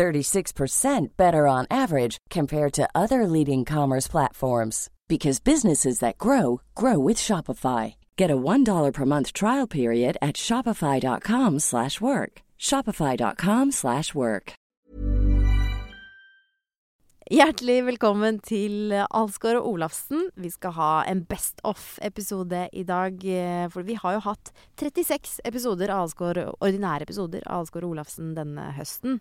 36% better on average compared to other leading commerce platforms because businesses that grow grow with Shopify. Get a $1 per month trial period at shopify.com/work. shopify.com/work. Hjertelig velkommen til Alsgaard og Olafsen. Vi skal ha en Best of-episode i dag. eh, vi har jo hatt 36 episoder Alsgaard, ordinære episoder av Alsgaard og Olafsen denne høsten.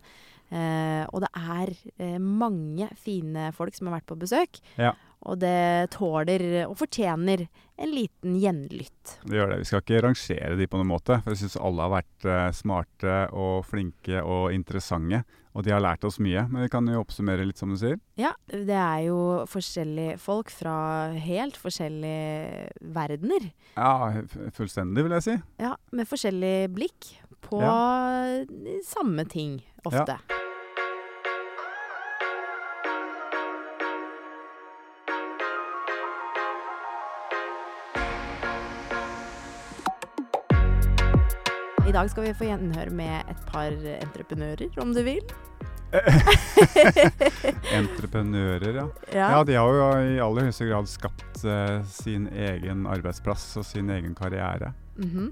Eh, og det er eh, mange fine folk som har vært på besøk. Ja. Og det tåler og fortjener en liten gjenlytt. Det gjør det. Vi skal ikke rangere de på noen måte. For jeg syns alle har vært eh, smarte og flinke og interessante. Og de har lært oss mye. Men vi kan jo oppsummere litt, som du sier. Ja, det er jo forskjellige folk fra helt forskjellige verdener. Ja, fullstendig, vil jeg si. Ja, med forskjellig blikk på samme ting ofte. I dag skal vi få gjenhør med et par entreprenører, om du vil. Entreprenører, ja. Ja, de har jo i aller høyeste grad skapt uh, sin egen arbeidsplass og sin egen karriere. Mhm.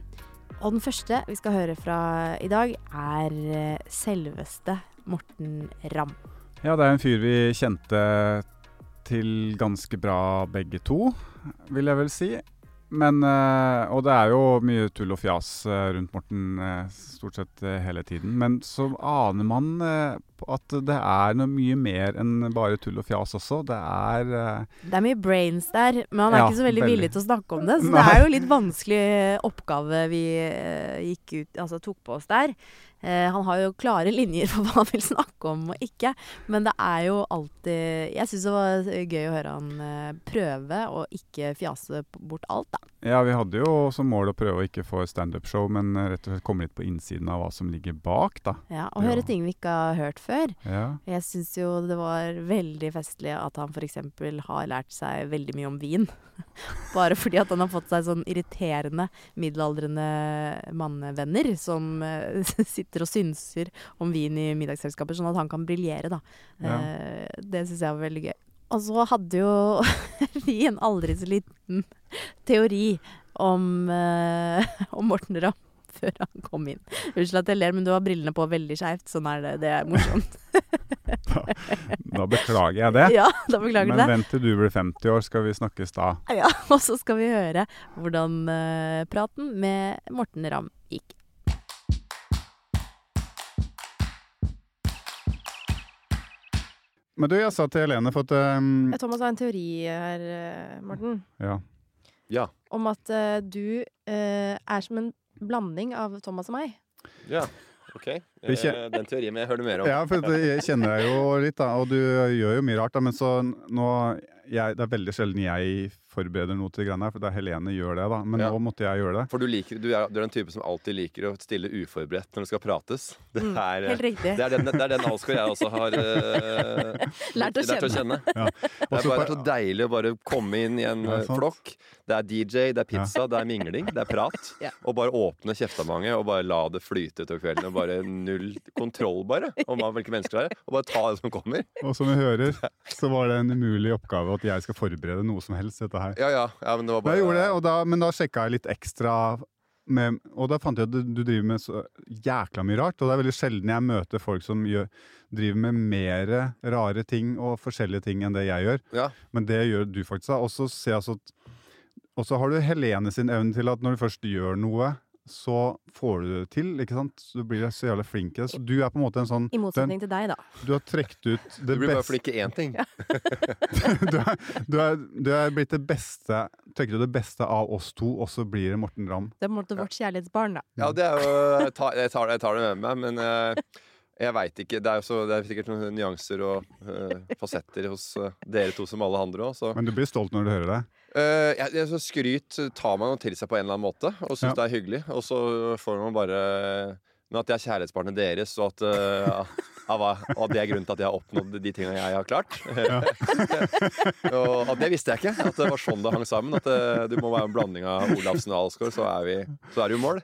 Og den første vi skal høre fra i dag, er eh, selveste Morten Ramm. Ja, det er en fyr vi kjente til ganske bra begge to, vil jeg vel si. Men eh, Og det er jo mye tull og fjas eh, rundt Morten eh, stort sett hele tiden. Men så aner man at det er noe mye mer enn bare tull og fjas også. Det er Det er mye brains der, men han er Ja, ikke så veldig, veldig. villig til å snakke om det. Så Nei. det er jo litt vanskelig oppgave vi gikk ut, altså tok på oss der. Eh, han har jo klare linjer for hva han vil snakke om og ikke. Men det er jo alltid Jeg syns det var gøy å høre han eh, prøve å ikke fjase bort alt, da. Ja, vi hadde jo som mål å prøve å ikke få standup-show, men eh, rett og slett komme litt på innsiden av hva som ligger bak, da. Ja, og høre ting vi ikke har hørt før. Ja. Jeg syns jo det var veldig festlig at han f.eks. har lært seg veldig mye om vin. Bare fordi at han har fått seg sånn irriterende middelaldrende mannevenner som eh, sitter og synser om vin i middagsselskaper, sånn at han kan briljere, da. Ja. Eh, det syns jeg var veldig gøy. Og så hadde jo vi en aldri så liten teori om, eh, om Morten Ramm før han kom inn. Unnskyld at jeg ler, men du har brillene på veldig skeivt. Sånn er det. Det er morsomt. Da beklager jeg det. Ja, da beklager Men du det. vent til du blir 50 år, skal vi snakkes da. Ja, og så skal vi høre hvordan eh, praten med Morten Ramm gikk. Men du, jeg sa til Helene for at um, Thomas har en teori her, eh, Morten, Ja. Ja. om at uh, du uh, er som en blanding av Thomas og meg. ja. OK. Den teorien vil jeg høre mer om. Ja, for jeg kjenner deg jo litt, da, og du gjør jo mye rart. da, Men så nå jeg, Det er veldig sjelden jeg forbereder noe til greiene her, for det er Helene gjør det, da. Men Ja. nå måtte jeg gjøre det. For du, liker, du, er, du er den type som alltid liker å stille uforberedt når det skal prates. Det Mm, er, mm, Helt riktig. det er den, det er den Alsgaard jeg også har uh, Lært å kjenne. Ja. Det er bare så deilig å bare komme inn i en Ja, eh, flokk. Det er DJ, det er pizza, det er mingling, det er prat. Ja. Og bare åpne kjeftamanget og bare la det flyte utover kvelden. Og bare null kontroll, bare, om hvilke mennesker det er. Og bare ta det som kommer. Og som vi hører, så var det en umulig oppgave at jeg skal forberede noe som helst. dette her. Ja, ja. ja men det var bare jeg gjorde det, og da, men da sjekka jeg litt ekstra. Med, og da fant jeg at du, driver med så jækla mye rart. Og det er veldig sjelden jeg møter folk som gjør, driver med mer rare ting og forskjellige ting enn det jeg gjør. Ja. Men det gjør du faktisk. altså Og så har du Helene sin evne til at når du først gjør noe, så får du det til. ikke sant? Du blir så jævlig flink i det. Så du er på en måte en sånn I motsetning til deg, da. Du har trukket ut Du blir blir bare beste flink i én ting. du, er, du, er, du er blitt det beste Trekker du det beste av oss to, og så blir det Morten Ramm. Det er på en måte vårt kjærlighetsbarn, da. Ja, det er jo Jeg tar, jeg tar, jeg tar det med meg, men uh, Jeg veit ikke. Det er, så, det er sikkert noen nyanser og uh, fasetter hos uh, dere to som alle andre òg, så Men du blir stolt når du hører det? Øh, jeg, jeg, så Skryt tar man jo til seg på en eller annen måte, og syns Ja. det er hyggelig. Og så får man bare Men at jeg er kjærlighetsbarnet deres, og at, uh, av av og det er grunnen til at jeg har oppnådd de tingene jeg har klart. og at det visste jeg ikke. At det var sånn det hang sammen. At det, du må være en blanding av Olafsen og Alsgaard, så er vi Så er det jo mål.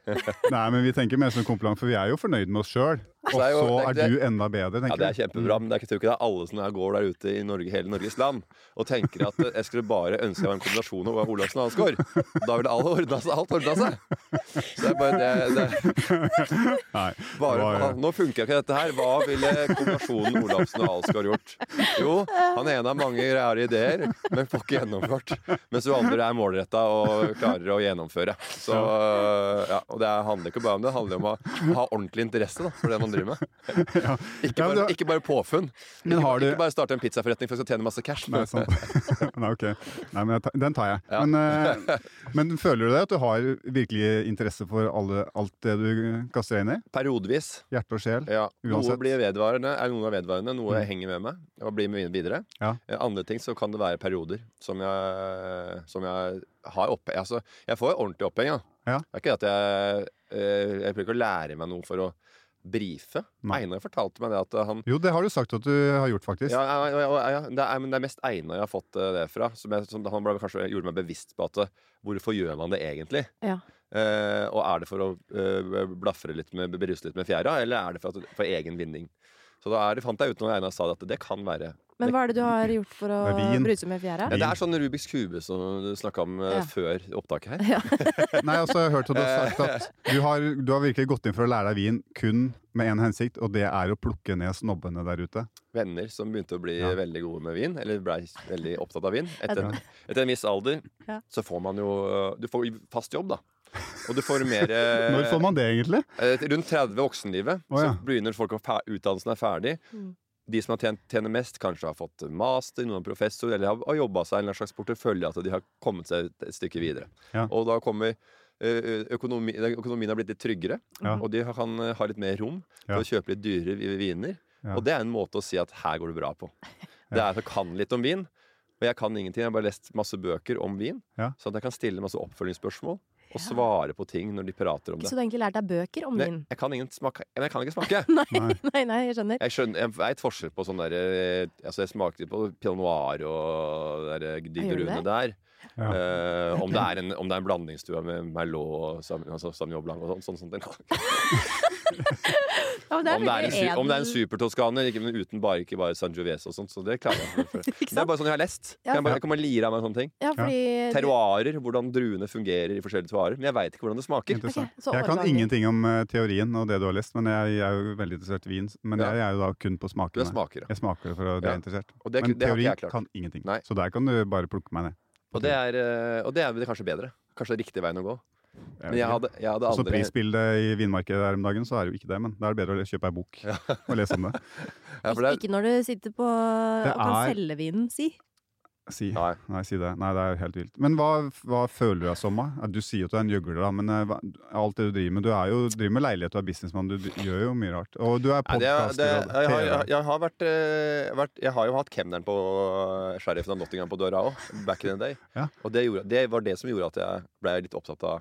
Nei, men vi tenker mer som en kompliment, for vi er jo fornøyd med oss sjøl. Og Så er jo- er det- du enda bedre, Ja, det er kjempebra, men det er ikke, ikke det er alle som er- går der ute i Norge, hele Norges land og tenker at eh, jeg skulle bare ønske jeg var en kombinasjon av Olafsen og Ansgaard. Da ville alle ordna seg, alt ordna seg. Så det er bare det, det bare, var- Nå funker ikke dette her. Hva ville kombinasjonen Olafsen og Alsgaard gjort? Jo, han ene har mange rare ideer, men får ikke gjennomført. Mens du andre er målretta og klarer å gjennomføre. Så, ja, og det handler ikke bare om det, det handler om å ha ordentlig interesse da, for det man driver med. Ja, ikke, bare, ikke bare påfunn. Men ikke, du- ikke bare starte en pizzaforretning for å tjene masse cash. Nei, sant. Nei, ok. Nei, men tar- den tar jeg. Ja. Men, uh, men føler du det at du har virkelig interesse for alle, alt det du kaster deg inn i? Periodevis. Hjerte og sjel? Ja. Noe blir vedvarende, er noe er vedvarende, noe Mm. henger med meg og blir med videre. Ja. Eh, Andre ting så kan det være perioder som jeg, som jeg har oppheng Altså, jeg får ordentlig oppheng, ja. Ja. Det er ikke det at jeg eh, Jeg prøver ikke å lære meg noe for å brife. Nei. Einar fortalte meg det at han Jo, det har du sagt at du har gjort, faktisk. ja, ja, ja, ja, ja. Det, er, men det er mest Einar jeg har fått eh, det fra. Som, jeg, som han ble, kanskje gjorde meg bevisst på at eh, hvorfor gjør man det egentlig? Ja. Eh, og er det for å eh, blafre litt med, beruse litt med fjæra, eller er det for, at, for egen vinning? Så da er det, fant jeg ut når Einar sa det, at det kan være Men hva er det du har gjort for å bruse med fjæra? ja, Det er sånn Rubiks kube som du snakka om eh, Ja. før opptaket her. Nei, altså, jeg har hørt at du har sagt at du har, du har virkelig gått inn for å lære deg vin kun med én hensikt, og det er å plukke ned snobbene der ute. Venner som begynte å bli Ja. veldig gode med vin, eller blei veldig opptatt av vin. Etter, Ja. etter en viss alder Ja. så får man jo Du får fast jobb, da. Og du får mer eh, Når får man det, egentlig? Eh, Rundt 30 voksenlivet Oh, ja. så begynner folk å utdannelsen er ferdig. Mm. De som har tjent, tjener mest, kanskje har fått master, noen professor, eller har, har jobba seg en slags portefølje, at de har kommet seg et, stykke videre. Ja. Og da kommer økonomi, økonomien har blitt litt tryggere, Ja. og de har- kan ha litt mer rom Ja. å kjøpe litt dyrere viner. Og det er en måte å si at her går det bra på. Det er at jeg kan litt om vin, og jeg kan ingenting. Jeg har bare lest masse bøker om vin, Ja. så at jeg kan stille masse oppfølgingsspørsmål og Ja. svare på ting når de prater om det. Så du har egentlig lært deg bøker om vin? jeg kan ingen smake Men jeg kan ikke smake. Nei. Nei, nei, jeg skjønner. Jeg skjønner, jeg vet forskjell på sånn der eh, Altså, jeg smakte på pinot noir og der, de Ja, brune det? der. Ja. Uh, om, det er en, om det er en blandingsstue med Merlot og altså Sauvignon Blanc og sånn. sånn, sånn, Ja, det er om, det er en, om det er en supertoskaner, ikke, men uten bare, ikke bare Sangiovese og sånt. Så det klarer jeg. Ikke Det er bare sånn jeg har lest. Ja. Jeg, bare, jeg kan bare lire av meg sånne ting. Ja, fordi Terroirer, hvordan druene fungerer i forskjellige terroirer. Men jeg veit ikke hvordan det smaker. Okay, så Jeg kan ingenting om uh, teorien og det du har lest, men jeg, jeg er jo veldig interessert i vin. Men Ja. jeg er jo da kun på Du er smakene. smaker. Jeg smaker for å det Ja. er interessert. Og det, Men det teori kan ingenting. Nei. Så der kan du bare plukke meg ned. Og det er, eh, og det er kanskje bedre. Kanskje riktig veien å gå. Men jeg hadde, jeg hadde Så prisbildet i vinmarkedet her om dagen, så er det jo ikke det. Men da er det bedre å kjøpe ei bok og lese om det. ja, for det er, Ikke når du sitter på og kan er- selge vinen, si. Si. Nei. Nei, si det. Nei, det er helt vilt. Men hva, hva føler du deg som, da? Du sier at du er en gjøgler, da, men eh, hva, alt det du driver med Du er jo, driver med leilighet, du er businessmann, du du gjør jo mye rart. Og du er er- podkaster og jeg, TV. jeg, jeg, har vært, eh, vært Jeg har jo hatt kemneren på sheriffen av Nottingham på døra òg, back in the day. Ja. Og det, gjorde, det var det som gjorde at jeg ble litt opptatt av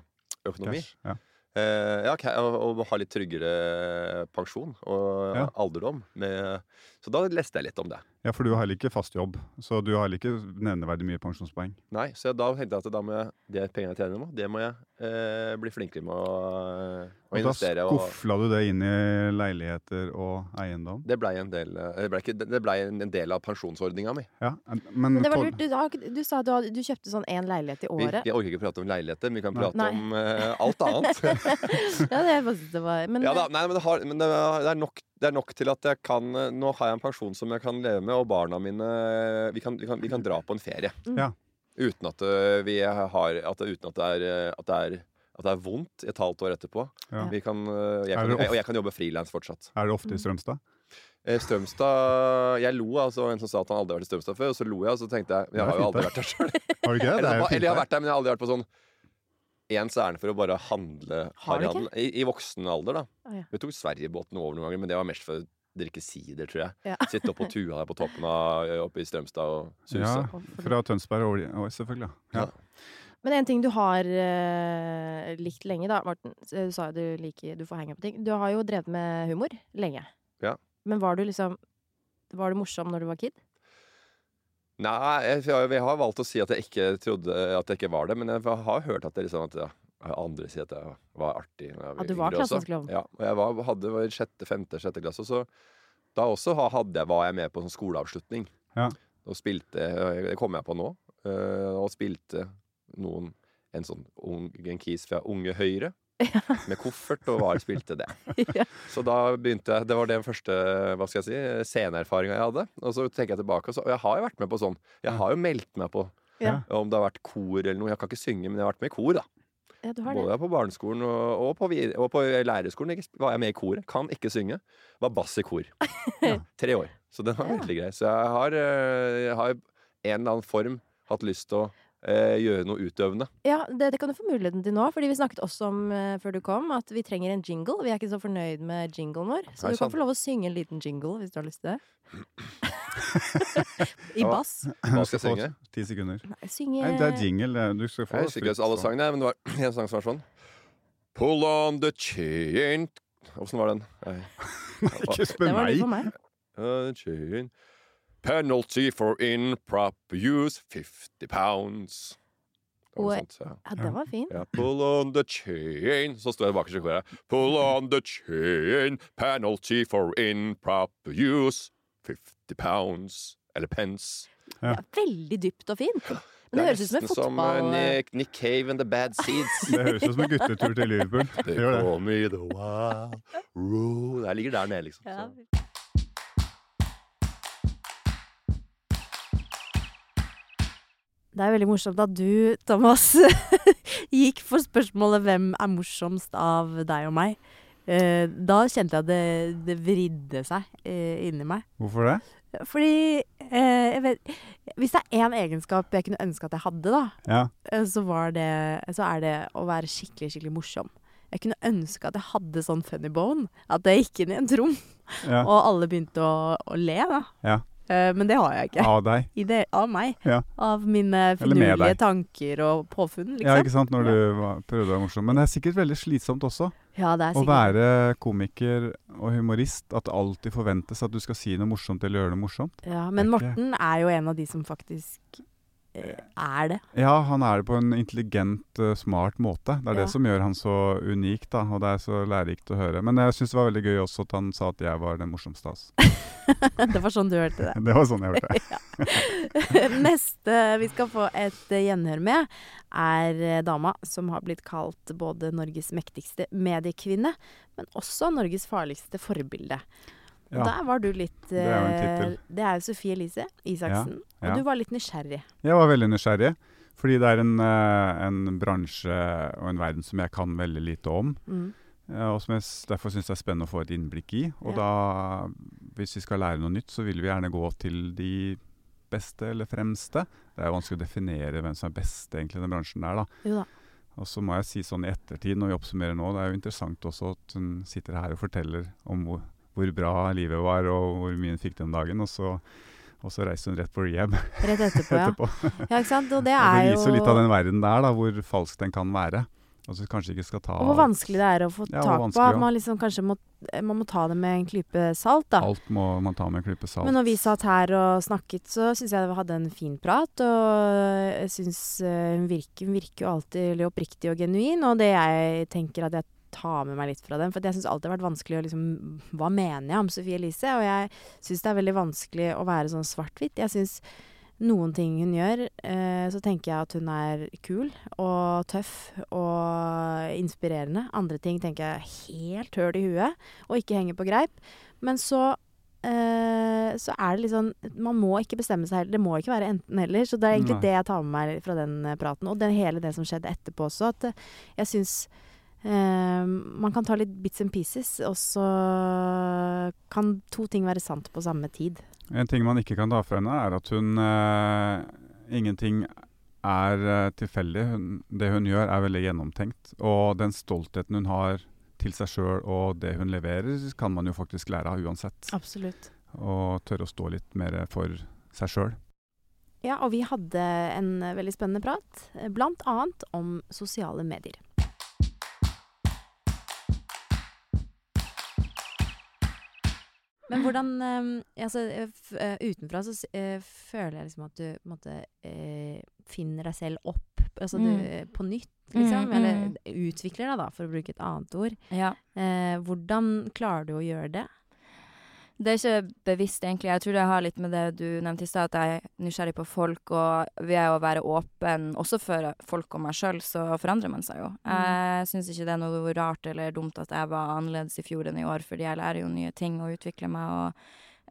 økonomi. Cash. Ja. Eh, ja, og, og ha litt tryggere pensjon og Ja. alderdom. Med, så da leste jeg litt om det. ja, for du har heller ikke fast jobb, så du har heller ikke nevneverdig mye pensjonspoeng. Nei, Så da tenkte jeg at da må jeg, det pengene jeg tjener nå, det må jeg eh, bli flinkere med å, å Og da investere. Og, skufla du det inn i leiligheter og eiendom. det blei en, del, eh, det ble ikke, det ble en, del av pensjonsordninga mi. Ja, men, Men det var lurt. Du, du sa du, hadde, du kjøpte sånn én leilighet i året. vi orker ikke prate om leiligheter, men vi kan prate Nei. om eh, alt annet. Ja, det, jeg var Men ja, da, nei, men, det, har, men det, det, er nok, det er nok til at jeg kan eh, Nå har jeg en pensjon som jeg kan leve med, og barna mine Vi kan, vi kan, vi kan dra på en ferie. Mm. Ja. Uten at eh, vi har at, Uten at det er, eh, at det er at det er vondt et halvt år etterpå. Ja. Vi kan, eh, jeg kan, jeg, og jeg kan jobbe frilans fortsatt. Er det ofte i Strømstad? Eh, Strømstad Jeg lo, altså en som sa at han aldri har vært i Strømstad før, og så lo jeg, og så tenkte jeg Jeg har jo aldri vært der sjøl. Har du ikke det? Eller, er jeg har vært der, men jeg har aldri vært på sånn ens det for å bare handle Har harryhandel. I, I voksen alder, da. Oh, ja. Vi tok Sverigebåten over noen ganger, men det var mest for å drikke sider, tror jeg. Ja. Sitte oppe på tua der på toppen av oppe i Strømstad og suse. Ja, fra Tønsberg og Oi, selvfølgelig. Ja. Ja. Men en ting du har uh, likt lenge, da, Morten. Du sa jo du liker Du får henge på ting. Du har jo drevet med humor lenge. Ja. Men var du liksom Var du morsom når du var kid? Nei, jeg, jeg har valgt å si at jeg ikke trodde at jeg ikke var det, men jeg har hørt at det liksom at ja, andre sier at jeg var artig. når jeg At du var klassens klovn? Ja, og jeg var, hadde var i sjette, femte, sjette klasse, og så da også hadde jeg, var jeg med på sånn skoleavslutning. Ja. Og spilte, det kommer jeg på nå, eh, og spilte noen en sånn ung, en kis fra Unge Høyre. Med koffert og var spilte det. Ja. Så da begynte jeg Det var den første hva skal jeg si, sceneerfaringa jeg hadde. Og så tenker jeg tilbake, og så, og jeg har jo vært med på sånn. Jeg har jo meldt meg på Ja. om det har vært kor eller noe. Jeg kan ikke synge, men jeg har vært med i kor, da. Ja, du har det. Både på barneskolen og, og, på, og på lærerskolen ikke- var jeg med i koret. Kan ikke synge. Var bass i kor. Tre år. Så den var veldig grei. Så jeg har, eh, jeg har en eller annen form hatt lyst til å eh, gjøre noe utøvende. Ja, det, det kan du få muligheten til nå. Fordi vi snakket også om eh, før du kom, at vi trenger en jingle. Vi er ikke så fornøyd med jinglen vår. Så Nei, du kan sant. få lov å synge en liten jingle hvis du har lyst til det. I bass. Hva skal jeg synge? Ti sekunder. Nei, Synge Nei, det er jingle. Du skal få Jeg husker ikke alle sangene, men det var en sang som var sånn. Pull on the chain Åssen var den? Nei. Ikke spør meg. Det var det for meg. Uh, chain. Penalty for improper use 50 pounds. Det Og- sånt, ja. Ja, den var fin. Ja, pull on the chain Så står jeg bak i koret. Pull on the chain, penalty for improper use. 50 pounds. Eller pence. Ja. Det veldig dypt og fint. Men det, det høres ut som en fotball... som eh. Nick, Nick Cave and the Bad Seeds. Det høres ut som en guttetur til Liverpool. Det They call me the wild rule. Jeg ligger der nede, liksom. Ja. Så. Det er veldig morsomt at du, Thomas, gikk for spørsmålet 'Hvem er morsomst av deg og meg?' Eh, da kjente jeg det, det vridde seg eh, inni meg. Hvorfor det? Fordi eh, vet, Hvis det er én egenskap jeg kunne ønske at jeg hadde, da, Ja. eh, så, var det, så er det å være skikkelig, skikkelig morsom. Jeg kunne ønske at jeg hadde sånn funny bone. At jeg gikk inn i en rom, ja. og alle begynte å, å le, da. Ja. Eh, men det har jeg ikke. Av deg. Det, av meg. Ja. Av mine finurlige tanker og påfunn, liksom. Ja, ikke sant? Når du var, prøvde å være morsom. Men det er sikkert veldig slitsomt også. Ja, det er Å være komiker og humorist. At det alltid forventes at du skal si noe morsomt eller gjøre noe morsomt. ja, Men Morten er jo en av de som faktisk er det. Ja, han er det på en intelligent, eh, smart måte. Det er Ja. det som gjør han så unik, da. Og det er så lærerikt å høre. Men jeg syns det var veldig gøy også at han sa at jeg var den morsomste oss. det var sånn du hørte det. Det var sånn jeg hørte det. Neste vi skal få et eh, gjenhør med, er eh, dama som har blitt kalt både Norges mektigste mediekvinne, men også Norges farligste forbilde. Og Ja. Der var du litt Det er eh. Det er jo Sofie Elise Isaksen. ja. Og du var litt nysgjerrig. Jeg var veldig nysgjerrig. Fordi det er en, eh, en bransje og en verden som jeg kan veldig lite om. Mm. eh, Og som jeg derfor syns det er spennende å få et innblikk i. Og Ja. da, hvis vi skal lære noe nytt, så vil vi gjerne gå til de beste eller fremste. Det er jo vanskelig å definere hvem som er best egentlig i den bransjen der, da. Jo da. Og så må jeg si sånn i ettertid, når vi oppsummerer nå, det er jo interessant også at hun sitter her og forteller om hvor, hvor bra livet var, og hvor mye hun fikk den dagen. Og så, og så reiste hun rett på rehab Rett etterpå, ja. etterpå. ja. Ikke sant? Og det Og jo... det viser jo litt av den verden der, da, hvor falsk den kan være. Og så kanskje ikke skal ta Og hvor vanskelig det er å få Ja, tak på. Ja. man liksom må, man må ta det med en klype salt, da. Alt må man ta med en klype salt. Men når vi satt her og snakket, så syns jeg vi hadde en fin prat. Og jeg syns eh, hun hun virker jo alltid oppriktig og genuin. Og det jeg tenker at jeg tar med meg litt fra dem. For jeg syns alltid det har vært vanskelig å liksom Hva mener jeg om Sophie Elise? Og jeg syns det er veldig vanskelig å være sånn svart-hvitt. Jeg syns noen ting hun gjør, eh, så tenker jeg at hun er kul og tøff og inspirerende. Andre ting tenker jeg helt høl i huet og ikke henger på greip. Men så eh, så er det litt sånn Man må ikke bestemme seg heller. Det må ikke være enten-eller. Så det er egentlig Nei. det jeg tar med meg fra den praten. Og det, hele det som skjedde etterpå også. At jeg syns man kan ta litt bits and pieces, og så kan to ting være sant på samme tid. En ting man ikke kan ta fra henne, er at hun eh, Ingenting er eh, tilfeldig. Det hun gjør, er veldig gjennomtenkt. Og den stoltheten hun har til seg sjøl og det hun leverer, kan man jo faktisk lære av uansett. Absolutt. Og tørre å stå litt mer for seg sjøl. Ja, og vi hadde en eh, veldig spennende prat, bl.a. om sosiale medier. Men hvordan eh, altså, eh, eh, Utenfra så eh, føler jeg liksom at du på en måte eh, finner deg selv opp altså, du, Mm. på nytt, liksom. Mm, Eller mm. utvikler deg, da, for å bruke et annet ord. Ja. Eh, hvordan klarer du å gjøre det? Det er ikke bevisst, egentlig. Jeg tror det har litt med det du nevnte i stad, at jeg er nysgjerrig på folk, og ved å være åpen også for folk og meg sjøl, så forandrer man seg jo. Jeg syns ikke det er noe rart eller dumt at jeg var annerledes i fjor enn i år, fordi jeg lærer jo nye ting og utvikler meg, og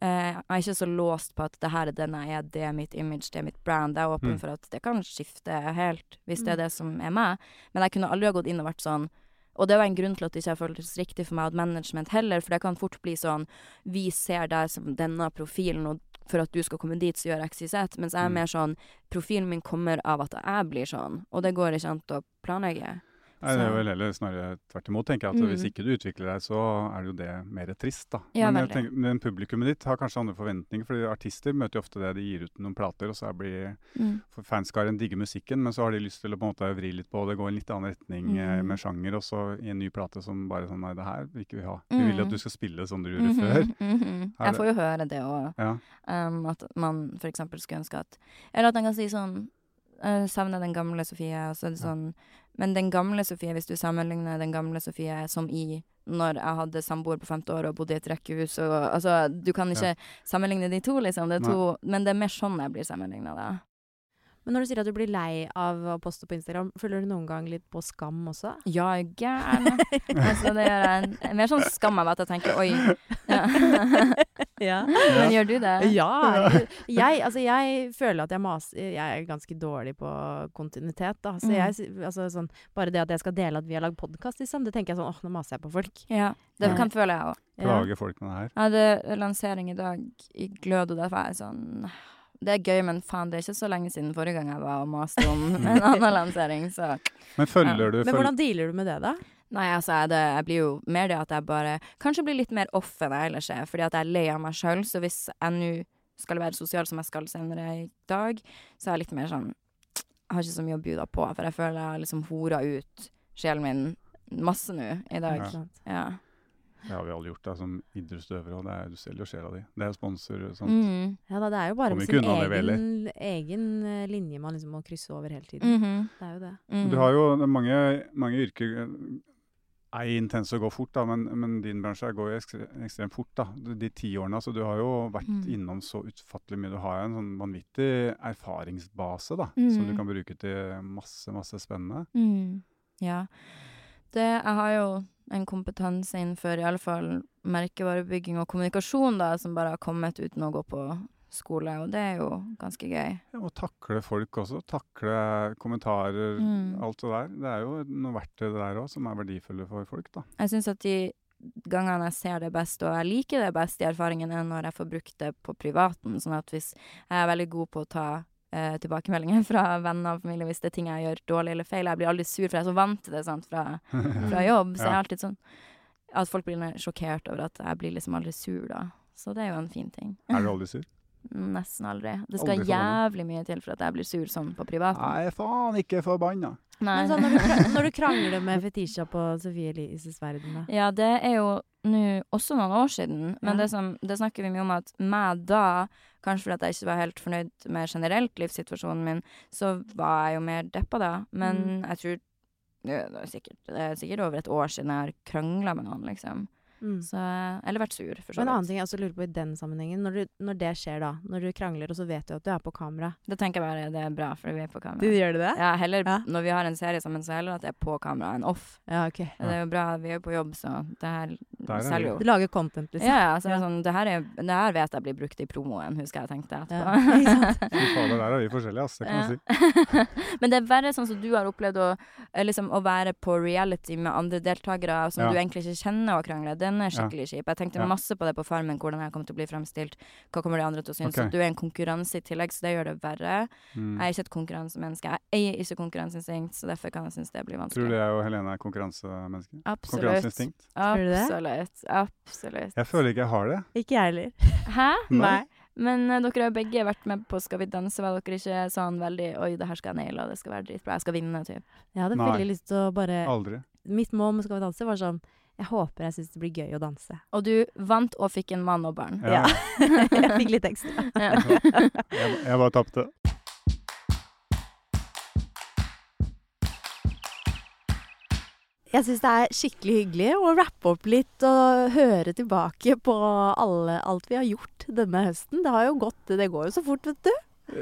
eh, jeg er ikke så låst på at det her er den jeg er, det er mitt image, det er mitt brand. Jeg er åpen Mm. for at det kan skifte helt, hvis det Mm. er det som er meg. Men jeg kunne aldri ha gått inn og vært sånn og det var en grunn til at det ikke har føltes riktig for meg at management heller, for det kan fort bli sånn Vi ser deg som denne profilen, og for at du skal komme dit, så gjør XYZ. Mens jeg er Mm. mer sånn Profilen min kommer av at jeg blir sånn, og det går ikke an å planlegge. Nei, det er vel heller snarere tvert imot, tenker jeg. At Mm. Hvis ikke du utvikler deg, så er det jo det mer trist, da. Ja, men, jeg tenker, men publikummet ditt har kanskje andre forventninger, fordi artister møter jo ofte det. De gir ut noen plater, og så blir Mm. for fanskaren digger musikken, men så har de lyst til å på en måte vri litt på det, gå i en litt annen retning eh, Mm. med sjanger, og så i en ny plate som bare sånn Nei, det her vil ikke vi ha. Vi vil Mm. at du skal spille som du gjorde før. Mhm, mhm. Er Jeg får jo høre det òg. Ja. Um, at man for eksempel skulle ønske at Eller at man kan si sånn uh, Savner den gamle Sofie, og så er det sånn Men den gamle Sofie, hvis du sammenligner den gamle Sofie som i når jeg hadde samboer på femte år og bodde i et rekkehus og Altså, du kan ikke sammenligne de to, liksom. Det to, men det er mer sånn jeg blir sammenligna, da. Men når du sier at du blir lei av å poste på Instagram, føler du noen gang litt på skam også? Ja, gæren. altså, det gjør jeg. Mer sånn skam av at jeg tenker oi. Ja. Ja. Men gjør du det? Ja, jeg, altså jeg føler at jeg maser Jeg er ganske dårlig på kontinuitet, da. Så Mm. jeg, altså sånn, bare det at jeg skal dele at vi har lagd podkast, liksom, det tenker jeg sånn åh, nå maser jeg på folk. Ja, det Ja. kan føle jeg òg. Plager Plage folk med det her. Jeg hadde lansering i dag i Glød, og derfor er jeg sånn Det er gøy, men faen, det er ikke så lenge siden forrige gang jeg var og maste om en annen lansering, så Men følger du Men hvordan dealer du med det, da? Nei, altså, jeg, det, jeg blir jo mer det at jeg bare Kanskje blir litt mer off enn jeg ellers er, fordi at jeg er lei av meg sjøl, så hvis jeg nå skal være sosial som jeg skal senere i dag, så er jeg litt mer sånn Jeg har ikke så mye å bjuda på, for jeg føler jeg har liksom hora ut sjelen min masse nå i dag. Ja. Ja. Det har vi alle gjort, da, som idrettsutøvere. Og det er, du selger jo sjela di. Det er sponsor og sånt. Mm. Ja da, det er jo bare sin egen, egen eh, linje man liksom må krysse over hele tiden. Mhm. Det er jo det. Mm. Du har jo mange, mange yrker eh, er intense og går fort, da, men, men din bransje går jo ekstre, ekstremt fort. da, De de ti årene. så Du har jo vært Mm. innom så utfattelig mye. Du har jo en sånn vanvittig erfaringsbase da, som du Mm. kan bruke til masse, masse spennende. Mm. Ja. Det, jeg har jo en kompetanse innenfor i alle fall merkevarebygging og kommunikasjon, da, som bare har kommet uten å gå på skole, og det er jo ganske gøy. Ja, og takle folk også. Takle kommentarer, Mm. alt det der. Det er jo noe verktøy det der òg, som er verdifulle for folk. da. Jeg syns at de gangene jeg ser det best, og jeg liker det best i erfaringene, er når jeg får brukt det på privaten. Sånn at hvis jeg er veldig god på å ta tilbakemeldinger fra venner og familie hvis det er ting jeg gjør dårlig eller feil, jeg blir aldri sur, for jeg er så vant til det sant, fra, fra jobb. Så jeg er alltid sånn At folk blir sjokkert over at jeg blir liksom aldri sur, da. Så det er jo en fin ting. Er du aldri sur? Nesten aldri. Det skal Aldri jævlig mye til for at jeg blir sur sånn på privaten. Nei, faen, ikke forbanna. Men sånn, når, du, når du krangler med Fetisha på Sofie Elises verden, da. Ja, det er jo nå også noen år siden, men Ja. det, som, det snakker vi mye om at meg da, kanskje fordi jeg ikke var helt fornøyd med generelt livssituasjonen min, så var jeg jo mer deppa da. Men Mm. jeg tror det er, sikkert, det er sikkert over et år siden jeg har krangla med noen, liksom. Mm. Så, eller vært sur, for så Men en annen ting jeg også lurer på i den sammenhengen, når, du, når det skjer da, når du krangler og så vet du at du er på kamera Da tenker jeg bare det er bra, fordi vi er på kamera. gjør du det? Ja, heller Ja. når vi har en serie sammen, så heller at jeg er på kamera enn off. Ja, ok. Det er jo bra, vi er jo på jobb, så det her er. Selger jo. Du lager content, liksom. Ja, ja, så det Ja. sånn, det her, er, det her vet jeg blir brukt i promoen, husker jeg tenkte etterpå. Ja. Fy fader, der er vi forskjellige, ass. Det kan Ja. jeg si. Men det er verre sånn som du har opplevd å, eh, liksom, å være på reality med andre deltakere som Ja. du egentlig ikke kjenner og krangle. Den er skikkelig kjip. Jeg tenkte Ja. masse på det på Farmen, hvordan jeg kommer til å bli fremstilt. Hva kommer de andre til å synes? Okay. Du er en konkurranse i tillegg, så det gjør det verre. Mm. Jeg er ikke et konkurransemenneske. Jeg eier ikke konkurranseinstinkt, så derfor kan jeg synes det blir vanskelig. Tror du jeg og Helene er konkurransemennesker? Absolutt. Konkurranseinstinkt? Tror du det? Absolutt. Absolutt. Jeg føler ikke jeg har det. Ikke jeg heller. Hæ? Nei. Men uh, dere har jo begge vært med på Skal vi danse. Var dere ikke sånn veldig Oi, det her skal jeg naile, og det skal være dritbra. Jeg skal vinne, typ. Jeg hadde Nei. veldig lyst til å bare Aldri. Mitt mål med Skal vi danse var sånn Jeg håper jeg syns det blir gøy å danse. Og du vant og fikk en mann og barn. Ja. jeg fikk litt ekstra. Ja. Jeg, jeg bare tapte. Jeg syns det er skikkelig hyggelig å rappe opp litt og høre tilbake på alle, alt vi har gjort denne høsten. Det har jo gått Det går jo så fort, vet du.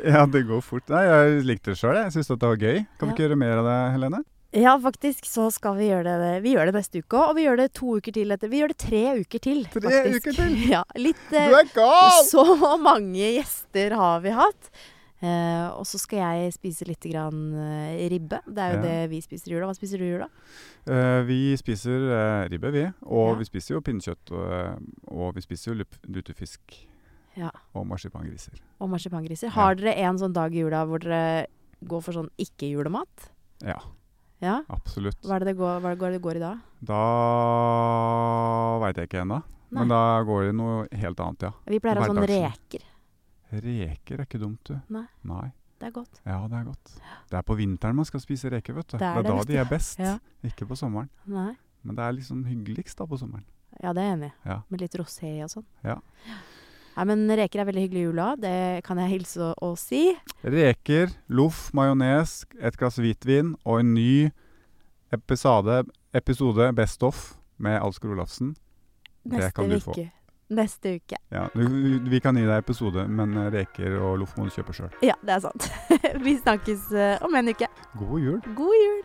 Ja, det går fort. Nei, jeg likte det sjøl. Jeg syns det var gøy. Kan vi Ja. ikke gjøre mer av det, Helene? Ja, faktisk så skal vi gjøre det. Vi gjør det neste uke òg, og vi gjør det to uker til etter. Vi gjør det tre uker til, Tre faktisk. uker til? Ja, litt Du eh, er gal! Så mange gjester har vi hatt. Eh, og så skal jeg spise litt grann, uh, ribbe. Det er jo Ja. det vi spiser i jula. Hva spiser du i jula? Uh, vi spiser ribbe, vi. Og Ja. vi spiser jo pinnekjøtt. Og, og vi spiser jo lutefisk. Ja. Og marsipangriser. Og marsipangriser. Har dere en sånn dag i jula hvor dere går for sånn ikke-julemat? Ja, Ja? absolutt. Hva er det det går, hva det det går i da? Da veit jeg ikke ennå. Men da går det noe helt annet, ja. Vi pleier å ha sånn reker. Reker er ikke dumt, du. Nei. Det er godt. Ja, det er godt. Det er på vinteren man skal spise reker, vet du. Det er Det er da de er best. Ja. Ikke på sommeren. Nei. Men det er liksom hyggeligst da på sommeren. Ja, det er jeg enig i. Ja. Med litt rosé og sånn. Ja. Nei, men reker er veldig hyggelig i jula. Det kan jeg hilse og, si. Reker, loff, majones, et glass hvitvin og en ny episode, episode Best Off med Alsgaard Olafsen. Det kan du få. uke. Neste uke. Ja, du, vi kan gi deg episode, men eh, reker og loff må du kjøpe sjøl. Ja, det er sant. Vi snakkes eh, om en uke. God jul. God jul!